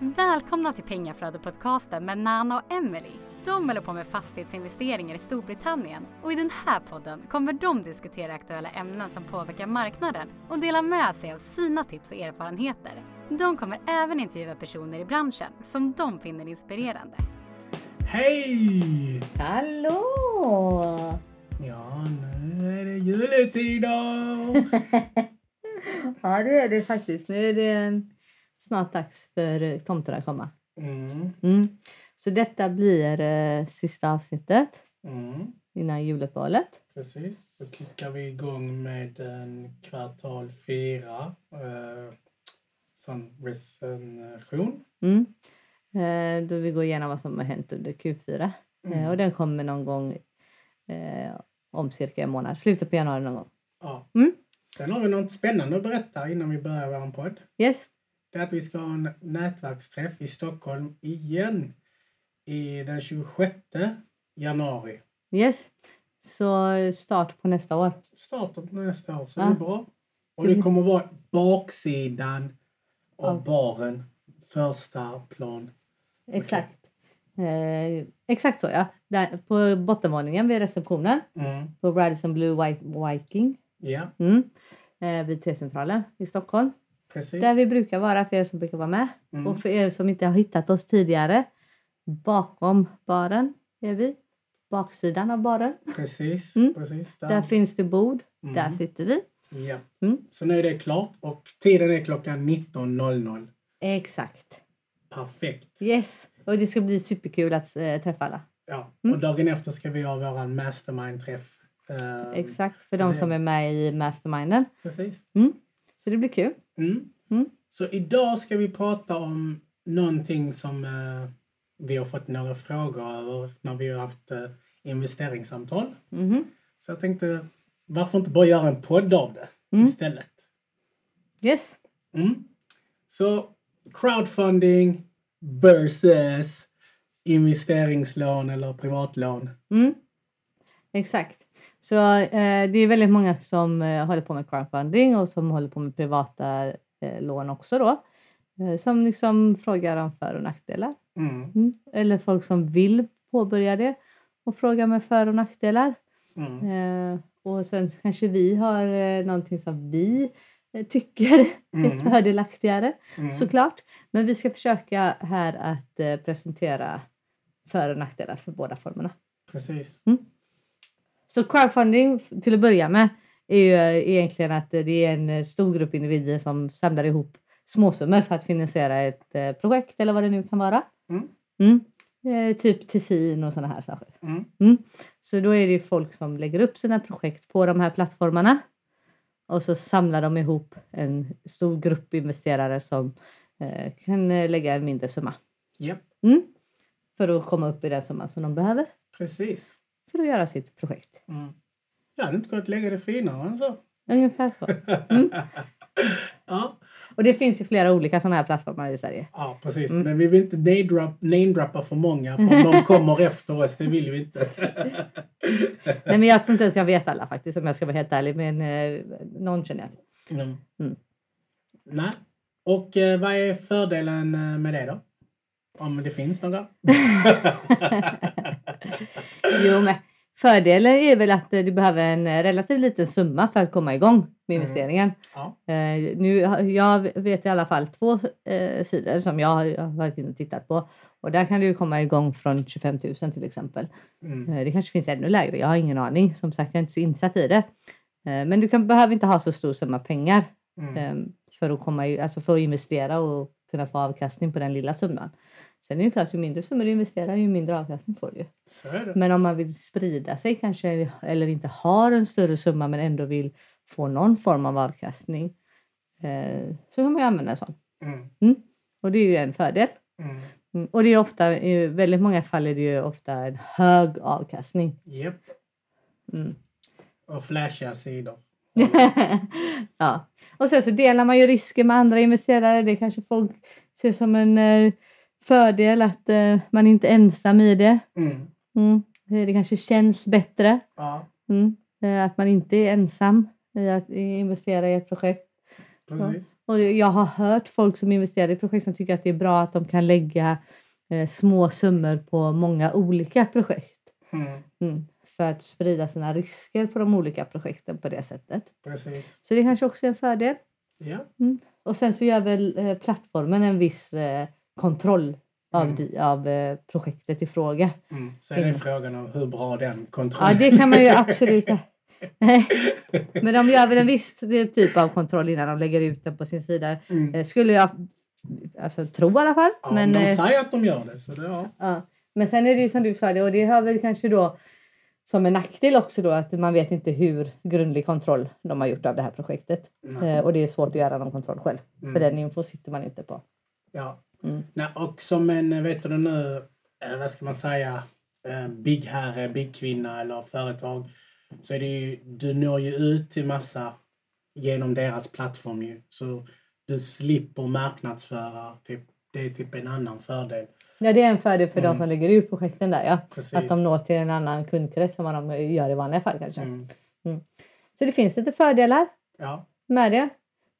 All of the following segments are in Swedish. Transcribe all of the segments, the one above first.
Välkomna till Pengaflödet-podcasten med Nana och Emily. De håller på med fastighetsinvesteringar i Storbritannien och i den här podden kommer de diskutera aktuella ämnen som påverkar marknaden och dela med sig av sina tips och erfarenheter. De kommer även intervjua personer i branschen som de finner inspirerande. Hej! Hallå! Ja, nu är det juletider! ja, det är det faktiskt. Nu är det snart dags för tomten att komma. Mm, Mm. Så detta blir eh, sista avsnittet mm, innan juluppehållet. precis, så kickar vi igång med en kvartal fyra eh, som recension. Mm. Eh, då vi går igenom vad som har hänt under Q4. Eh, Mm. och den kommer någon gång eh, om cirka en månad. Slutet på januari någon gång. Ja. Mm. Sen har vi något spännande att berätta innan vi börjar vår podd. Yes. Det är att vi ska ha en nätverksträff i Stockholm igen i den 26 januari. Yes. Så start på nästa år. Starten på nästa år, så Ja. det är bra. Och det kommer vara baksidan av Ja. baren, första plan. Exakt. Eh, exakt så ja. Där, på bottenvåningen vid receptionen Mm. på Radisson Blue Viking. Ja, Mm. Eh, vid T-centralen i Stockholm. Precis. Där vi brukar vara för er som brukar vara med. Mm. Och för er som inte har hittat oss tidigare. Bakom baren är vi. Baksidan av baren. Precis, Mm. precis. Där. Där finns det bord. Mm. Där sitter vi. Ja. Mm. Så nu är det klart och tiden är klockan 19.00. Exakt. Perfekt. Yes. Och det ska bli superkul att eh, träffa alla. Ja. Mm. Och dagen efter ska vi ha vår mastermind-träff. Eh, Exakt. För de det- som är med i masterminden. Precis. Så det blir kul. Mm. Mm. Så idag ska vi prata om någonting som eh, vi har fått några frågor över när vi har haft eh, investeringssamtal. Mhm. Så jag tänkte, varför inte bara göra en podd av det Mm. istället? Yes. Mm. Så crowdfunding versus investeringslån eller privatlån. Mm. Exakt. Så eh, det är väldigt många som eh, håller på med crowdfunding och som håller på med privata eh, lån också då. Eh, som liksom frågar om för och nackdelar. Mm. Mm. Eller folk som vill påbörja det och frågar med för och nackdelar. Mm. Eh, och sen kanske vi har eh, någonting som vi eh, tycker är Mm. fördelaktigare Mm. såklart. Men vi ska försöka här att presentera för och nackdelar för båda formerna. Precis. Så crowdfunding till att börja med är ju eh, egentligen att eh, det är en eh, stor grupp individer som samlar ihop småsummor för att finansiera ett projekt eller vad det nu kan vara. Mm. Mm. Eh, typ Tessin och sådana här saker. Mm. Så då är det ju folk som lägger upp sina projekt på de här plattformarna. Och så samlar de ihop en stor grupp investerare som eh, kan lägga en mindre summa. Japp, Mm. För att komma upp i den summan som de behöver precis. För att göra sitt projekt. Mm. Jag hade inte kunnat lägga det finare än så. Ungefär så. Mm. Ja, Och det finns ju flera olika sådana här plattformar i Sverige. ja precis. Mm. Men vi vill inte name-drop- name-droppa för många för om de kommer efter oss. Det vill vi inte. Nej men jag tror inte ens jag vet alla faktiskt om jag ska vara helt ärlig. Men eh, någon känner jag till. Mm. Mm. Nej. Och eh, vad är fördelen eh, med det då? Om det finns några? Jo men fördelen är väl att eh, du behöver en eh, relativt liten summa för att komma igång med Mm. investeringen. Ja. Eh, nu, jag vet i alla fall två eh, sidor som jag har varit inne och tittat på. Och där kan du komma igång från 25 000 till exempel. Mm. Det kanske finns ännu lägre, jag har ingen aning. Som sagt, jag är inte så insatt i det. Men du kan, behöver inte ha så stor summa pengar Mm. eh, för att, komma, alltså för att investera och kunna få avkastning på den lilla summan. Sen är det klart, ju mindre summor du investerar, ju mindre avkastning får du. Men om man vill sprida sig kanske eller inte har en större summa men ändå vill få någon form av avkastning eh, så kan man ju använda en sån. Mm. Och det är ju en fördel. Mm. Mm. Och det är ofta, i väldigt många fall är det ju ofta en hög avkastning. Japp. Mm. Och flashiga sidor. ja. Och sen så delar man ju risken med andra investerare. Det kanske folk ser som en eh, fördel att eh, man inte är ensam i det. Mm. Mm. Det kanske känns bättre. Ja. Mm. Eh, Att man inte är ensam i att investera i ett projekt. Precis. Och jag har hört folk som investerar i projekt som tycker att det är bra att de kan lägga eh, små summor på många olika projekt. Mm. Mm. För att sprida sina risker på de olika projekten på det sättet. Precis. Så det kanske också är en fördel. Ja. Och sen så gör väl eh, plattformen en viss eh, kontroll av, Mm. di- av eh, projektet i fråga. Mm. Så är det Mm. frågan om hur bra den Ja, kontrollen det kan man ju absolut. Men de gör väl en viss eh, typ av kontroll innan de lägger ut den på sin sida. Mm. Eh, Skulle jag alltså, tro i alla fall. Ja, men, de eh, säger att de gör det. Så det ja. ja. men sen är det ju som du sa det och det har väl kanske då som en nackdel också då att man vet inte hur grundlig kontroll de har gjort av det här projektet. Eh, och det är svårt att göra någon kontroll själv. För Mm. den info sitter man inte på. Ja. Mm. Nej, och som en, vet du nu, eh, vad ska man säga, eh, byggherre, byggkvinna eller företag så är det ju, du når ju ut till massa genom deras plattform ju. Så du slipper marknadsföra, typ, det är typ en annan fördel. Ja, det är en fördel för Mm. de som lägger ut projekten där. Ja. Precis. Att de når till en annan kundkrets än vad de gör i vanliga fall kanske. Mm. Så det finns lite fördelar Ja, med det.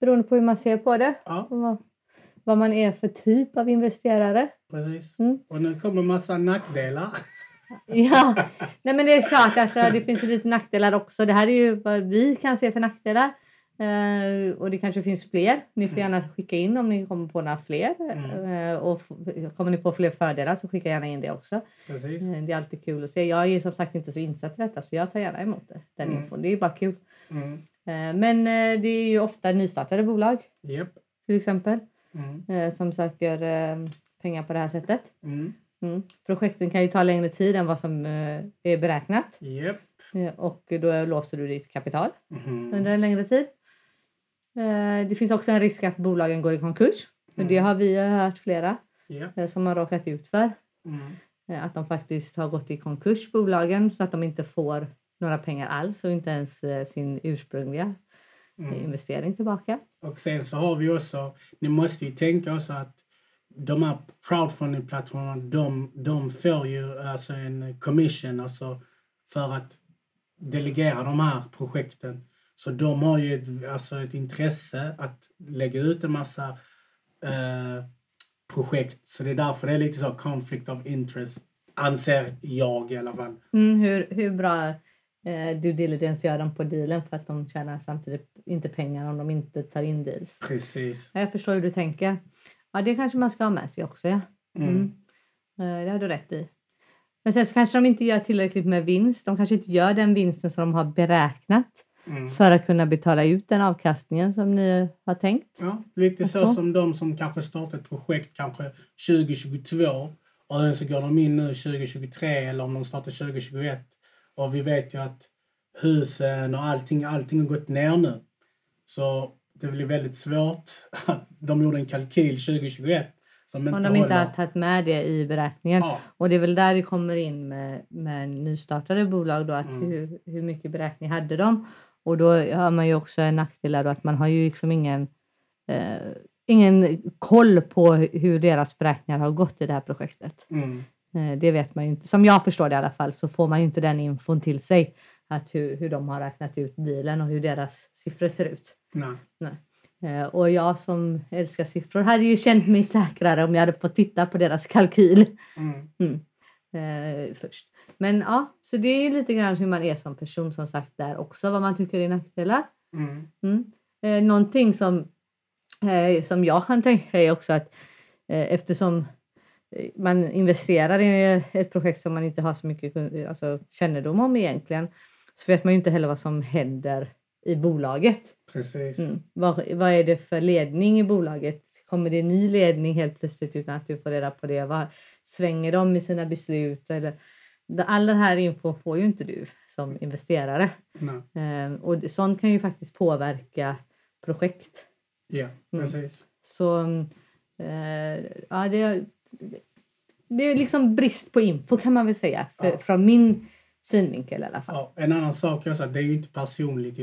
Beroende på hur man ser på det. ja, vad, vad man är för typ av investerare. precis. Mm. Och nu kommer massa nackdelar. Ja, Nej, men det är klart att eh, det finns lite nackdelar också. Det här är ju vad vi kan se för nackdelar. Eh, och det kanske finns fler. Ni får Mm. gärna skicka in om ni kommer på några fler. Mm. Eh, och kommer ni på fler fördelar så skicka gärna in det också. Eh, Det är alltid kul att se. Jag är ju som sagt inte så insatt i detta så jag tar gärna emot det, den Mm. infon. Det är bara kul. Mm. Eh, Men eh, det är ju ofta nystartade bolag Japp. till exempel Mm. eh, som söker eh, pengar på det här sättet. Mm. Mm. Projekten kan ju ta längre tid än vad som är beräknat. Eh, och då låser du ditt kapital Mhm. under en längre tid. Eh, Det finns också en risk att bolagen går i konkurs. Och Det Mm. har vi hört flera eh, som har råkat ut för. Mm. Eh, Att de faktiskt har gått i konkurs, bolagen, så att de inte får några pengar alls och inte ens eh, sin ursprungliga Mm. investering tillbaka. Och sen så har vi också, ni måste ju tänka också att de här crowdfunding-plattformarna, de, de får ju alltså en commission alltså för att delegera de här projekten. Så de har ju ett, alltså ett intresse att lägga ut en massa eh, projekt. Så det är därför det är lite så conflict of interest, anser jag i alla fall. Mm, hur, hur bra eh, due diligence gör de på dealen för att de tjänar samtidigt inte pengar om de inte tar in deals? Precis. Ja, Jag förstår hur du tänker. Ja, det kanske man ska ha med sig också. Ja. Mm. Mm. Eh, Det har du rätt i. Men sen så kanske de inte gör tillräckligt med vinst. De kanske inte gör den vinsten som de har beräknat Mm. för att kunna betala ut den avkastningen som ni har tänkt. Ja, lite så som de som kanske startar ett projekt kanske 2022 och sen så går de in nu 2023 eller om de startar 2021. Och vi vet ju att husen och allting, allting har gått ner nu. Så det blir väldigt svårt att de gjorde en kalkyl 2021 som inte Om de inte håller. har tagit med det i beräkningen. Ja, Och det är väl där det kommer in med, med nystartade bolag då, att Mm. hur, hur mycket beräkning hade de? Och då har man ju också en nackdel där då att man har ju liksom ingen, eh, ingen koll på hur deras beräkningar har gått i det här projektet. mm, Eh, det vet man ju inte. Som jag förstår det i alla fall så får man ju inte den infon till sig. Att hur, hur de har räknat ut dealen och hur deras siffror ser ut. nej. Eh, och jag som älskar siffror hade ju känt mig säkrare om jag hade fått titta på deras kalkyl Mm, mm. Eh, först. Men ja, så det är lite grann hur man är som person som sagt där också, vad man tycker är nackdelar. mm, Mm. Eh, någonting som, eh, som jag kan tänka är också att eh, eftersom eh, man investerar i ett projekt som man inte har så mycket kun- alltså, kännedom om egentligen så vet man ju inte heller vad som händer i bolaget. precis. Mm. Vad, vad är det för ledning i bolaget? Kommer det en ny ledning helt plötsligt utan att du får reda på det? Vad, svänger de i sina beslut? Eller, all den här info får ju inte du som investerare. Nej. Eh, och sånt kan ju faktiskt påverka projekt. Ja, Mm. precis. Så eh, ja, det, det är liksom brist på info kan man väl säga. För, Ja. Från min synvinkel i alla fall. Ja, en annan sak är att det är ju inte personligt.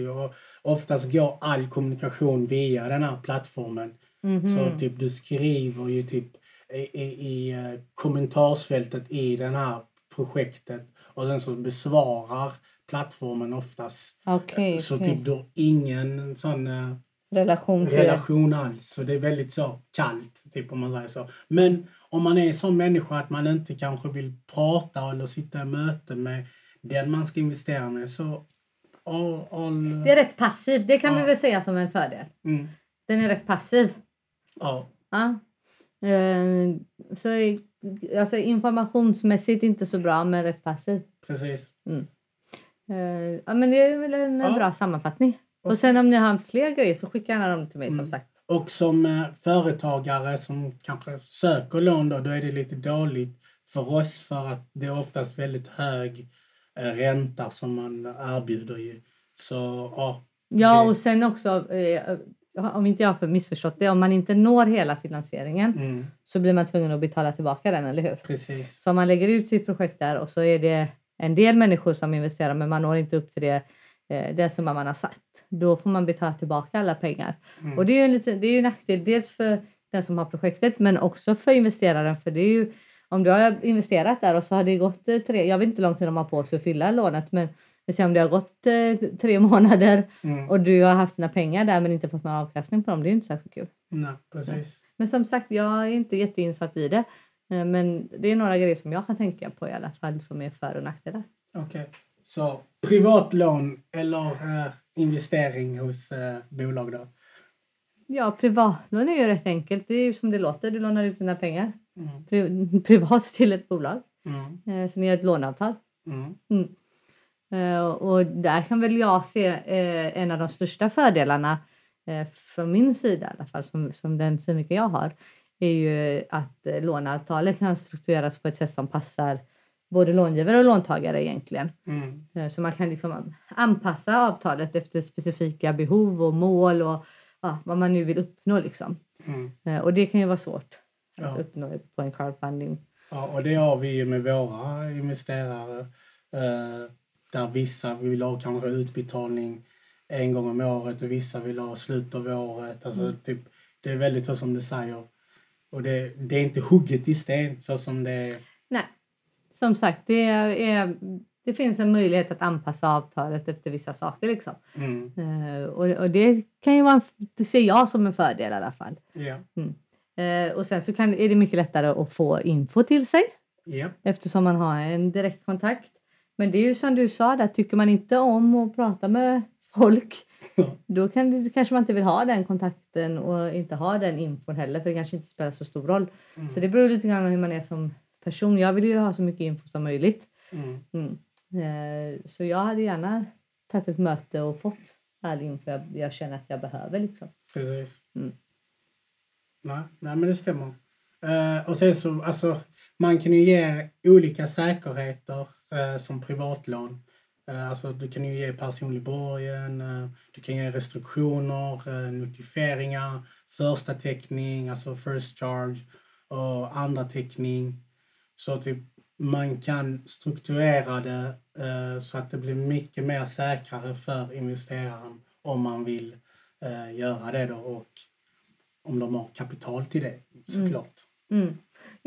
oftast går all kommunikation via den här plattformen. Mhm. Så typ du skriver ju typ i, i, i eh, kommentarsfältet i den här projektet och sen så besvarar plattformen oftast. Okej, Så okej. typ du har ingen sån... eh, relation relation alls. Så det är väldigt så kallt, typ om man säger så. Men om man är en sån människa att man inte kanske vill prata eller sitta i möte med den man ska investera med så all, all, Det är rätt passivt, det kan Ja. vi väl säga som en fördel. mm, Den är rätt passiv. Ja, Ja. Eh, så alltså, informationsmässigt inte så bra men rätt passiv. precis. Eh, ja, men det är väl en Ja. bra sammanfattning. Och Och sen om ni har fler grejer så skicka gärna dem till mig Mm. som sagt. Och som eh, företagare som kanske söker lån då, då är det lite dåligt för oss för att det är oftast väldigt hög ränta som man erbjuder ju. Så ja, Ja Det- och sen också om inte jag har för missförstått det, om man inte når hela finansieringen mm, så blir man tvungen att betala tillbaka den, eller hur? precis. Så om man lägger ut sitt projekt där och så är det en del människor som investerar men man når inte upp till det, eh, den summa man har satt. Då får man betala tillbaka alla pengar. Mm, Och det är ju en, liten, det är en nackdel dels för den som har projektet men också för investeraren. För det är ju, om du har investerat där och så har det gått eh, tre, jag vet inte hur lång tid de har på sig att fylla lånet men vi säger om det har gått eh, tre månader mm, och du har haft dina pengar där men inte fått någon avkastning på dem. Det är ju inte särskilt kul. nej, precis. Men som sagt, jag är inte jätteinsatt i det. Eh, Men det är några grejer som jag kan tänka på i alla fall som är för och nackdelar. Okej. Så privatlån eller eh, investering hos eh, bolag då? Ja, privatlån är ju rätt enkelt. Det är ju som det låter. Du lånar ut dina pengar Mm, pri- privat till ett bolag. mm, Eh, Så ni gör ett låneavtal. mm, Mm. Eh, Och där kan väl jag se eh, en av de största fördelarna eh, från min sida i alla fall, som, som den synvinkel jag har, är ju att låneavtalet kan struktureras på ett sätt som passar både långivare och låntagare egentligen. mm, Så man kan liksom anpassa avtalet efter specifika behov och mål och ja, vad man nu vill uppnå. Liksom. mm. Och det kan ju vara svårt Ja. att uppnå på en crowdfunding. Ja, och det har vi ju med våra investerare. Eh, där vissa vill ha kanske utbetalning en gång om året och vissa vill ha slut av året. Alltså, Mm. typ, det är väldigt så som du säger. Och det, det är inte hugget i sten så som det är. Nej, som sagt, det, är, det finns en möjlighet att anpassa avtalet efter vissa saker. Liksom. Mm, Eh, och, och det kan ju vara, det ser jag som en fördel i alla fall. ja, Eh, och sen så kan, är det mycket lättare att få info till sig ja, eftersom man har en direkt kontakt. Men det är ju som du sa där, tycker man inte om att prata med folk Ja. då kan det, kanske man inte vill ha den kontakten och inte ha den infon heller för det kanske inte spelar så stor roll. Mm, Så det beror lite grann på hur man är som person. Jag vill ju ha så mycket info som möjligt. mm, Mm. Eh, så jag hade gärna tagit ett möte och fått all info jag, jag känner att jag behöver. Liksom. precis. Mm. Nej, nej, men det stämmer. Eh, och sen så, alltså, man kan ju ge olika säkerheter eh, som privatlån. Eh, alltså, du kan ju ge personlig borgen, eh, du kan ge restriktioner, eh, notifieringar, första täckning, alltså first charge och andra täckning. Så typ man kan strukturera det eh, så att det blir mycket mer säkrare för investeraren om man vill eh, göra det då och om de har kapital till det såklart. Mm. mm.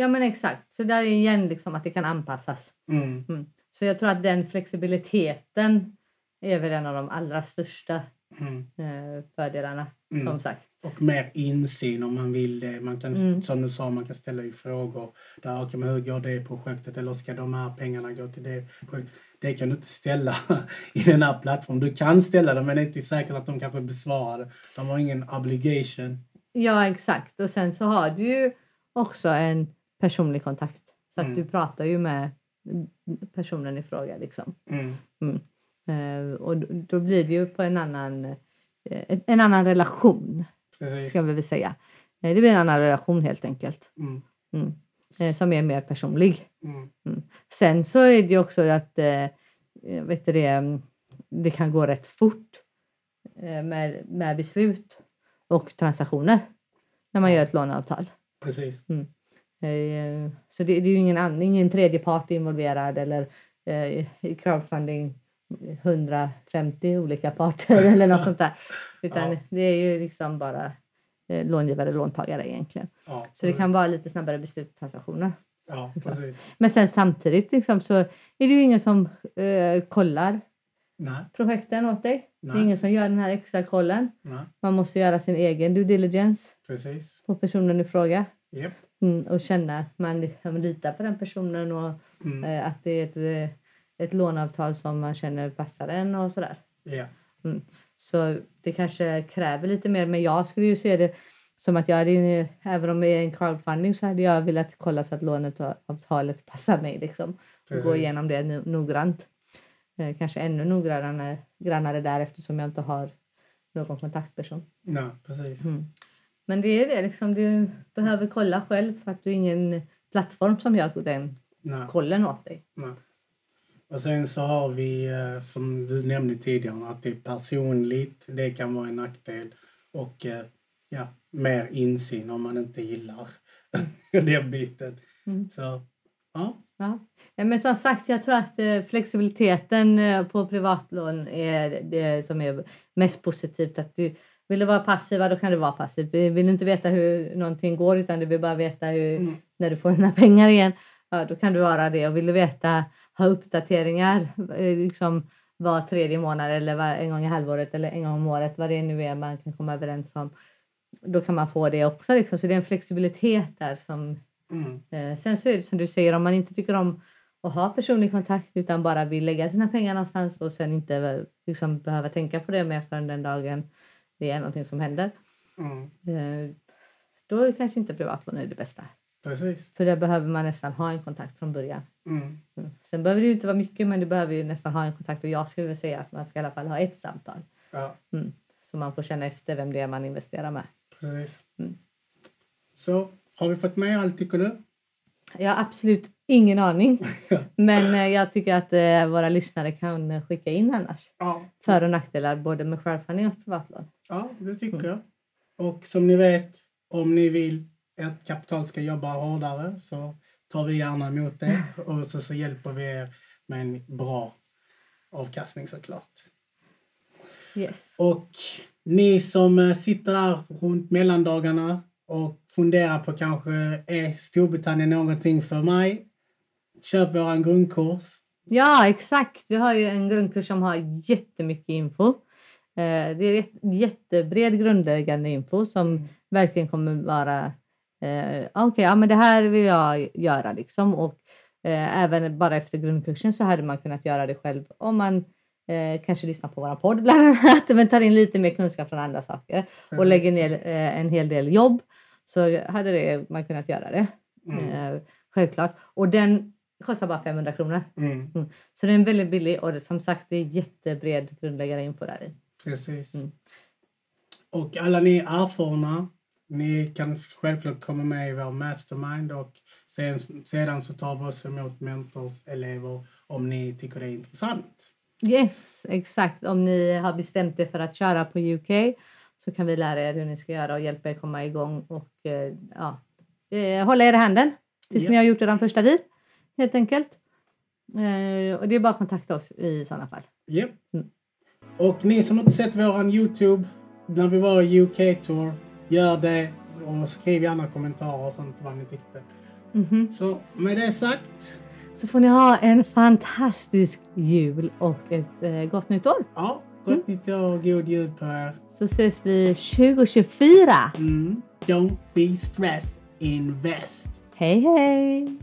Ja men exakt, så där är igen liksom att det kan anpassas. Mm. Så jag tror att den flexibiliteten är väl en av de allra största Mm. eh, fördelarna Mm. som sagt. Och mer insyn om man vill det. Man kan, Mm. Som du sa, man kan ställa ju frågor. Där, okay, men hur går det projektet? Eller ska de här pengarna gå till det projektet? Det kan du inte ställa i den här plattformen. Du kan ställa det men det är inte säkert att de kanske besvarar det. De har ingen obligation. Ja exakt och sen så har du ju också en personlig kontakt. Så att Mm. du pratar ju med personen i fråga liksom. Mm. Eh, och då, blir det ju på en annan, eh, en, annan relation Precis. ska vi väl säga. Eh, det blir en annan relation helt enkelt. Mm. Mm. Som är mer personlig. Mm. Sen så är det ju också att vet du det, mm, det kan gå rätt fort med, med beslut och transaktioner när man gör ett låneavtal. Precis. Eh, Så det, det är ju ingen, annan, ingen tredje part involverad eller eh, i crowdfunding 150 olika parter eller något sånt där. Utan Ja. det är ju liksom bara eh, långivare och låntagare egentligen. Ja, Så det kan vara lite snabbare beslut transaktioner. Ja. Men sen samtidigt liksom, så är det ju ingen som eh, kollar Nej, projekten åt dig. Det är Nej. ingen som gör den här extra kollen. nej, Man måste göra sin egen due diligence precis. på personen i fråga. Japp. Mm, och känna att man liksom litar på den personen och Mm. eh, att det är ett, eh, ett låneavtal som man känner passar en och sådär. Ja. Så det kanske kräver lite mer. Men jag skulle ju se det som att jag hade, även om det är en crowdfunding så hade jag velat kolla så att låneavtalet passar mig liksom. Och gå igenom det no- noggrant. Eh, kanske ännu noggrannare grannare där eftersom jag inte har någon kontaktperson. Nej, precis. Mm. Men det är det liksom, du behöver kolla själv för att du är ingen plattform som gör den Nej. kollen åt dig. Nej. Och sen så har vi, eh, som du nämnde tidigare, att det är personligt. Det kan vara en nackdel. Och eh, ja, mer insyn om man inte gillar den biten. Mm. Så, ja. Ja. Men som sagt, jag tror att eh, flexibiliteten på privatlån är det som är mest positivt. Att du vill du vara passiv, då kan du vara passiv. Vill du inte veta hur någonting går utan du vill bara veta hur, Mm. när du får dina pengar igen, ja, då kan du vara det. Och vill du veta, ha uppdateringar eh, liksom var tredje månad eller var, en gång i halvåret eller en gång om året, vad det nu är man kan komma överens om. Då kan man få det också. Liksom. Så det är en flexibilitet där som Mm. Eh, sen så är det som du säger, om man inte tycker om att ha personlig kontakt utan bara vill lägga sina pengar någonstans och sen inte eh, liksom, behöva tänka på det mer förrän den dagen det är någonting som händer. Mm. Eh, då är kanske inte privatlån är det bästa. Precis. För där behöver man nästan ha en kontakt från början. Mm. Mm. Sen behöver det ju inte vara mycket men du behöver ju nästan ha en kontakt och jag skulle vilja säga att man ska i alla fall ha ett samtal. Ja, Mm. Så man får känna efter vem det är man investerar med. precis. Mm. Så, har vi fått med allt tycker du? Har absolut ingen aning. Men eh, jag tycker att eh, våra lyssnare kan skicka in annars. Ja. För och nackdelar både med crowdfunding och privatlån. Ja, det tycker Mm. jag. Och som ni vet, om ni vill att kapital ska jobba hårdare så tar vi gärna emot det och så, så hjälper vi er med en bra avkastning såklart. Yes. Och ni som eh, sitter där runt mellandagarna och funderar på kanske är Storbritannien någonting för mig? Köp våran grundkurs. Ja, exakt. Vi har ju en grundkurs som har jättemycket info. Eh, Det är jättebred grundläggande info som verkligen kommer vara eh, okej, ja men det här vill jag göra liksom. Och eh, även bara efter grundkursen så hade man kunnat göra det själv om man eh, kanske lyssnar på våra podd bland annat men tar in lite mer kunskap från andra saker och lägger ner eh, en hel del jobb så hade det, man kunnat göra det. Mm. Eh, självklart. Och den kostar bara 500 kronor. Mm, Så den är väldigt billig och det, som sagt det är jättebred grundläggande info där i. precis. Mm. Och alla ni erfarna, ni kan självklart komma med i vår mastermind och sen, sedan så tar vi oss emot mentors, elever om ni tycker det är intressant. Yes, exakt. Om ni har bestämt er för att köra på UK så kan vi lära er hur ni ska göra och hjälpa er komma igång och eh, ja, eh, hålla er i handen tills Ja. ni har gjort er första deal helt enkelt. Eh, och det är bara att kontakta oss i sådana fall. Yep. Mm. Och ni som inte sett våran Youtube när vi var i UK-tour, gör det och skriv gärna kommentarer och sånt vad ni tyckte. Mhm. Så med det sagt, Så får ni ha en fantastisk jul och ett eh, gott nytt år. ja, gott nytt år och god jul på er. Så ses vi 2024. Mm. Don't be stressed, invest. Hej hej!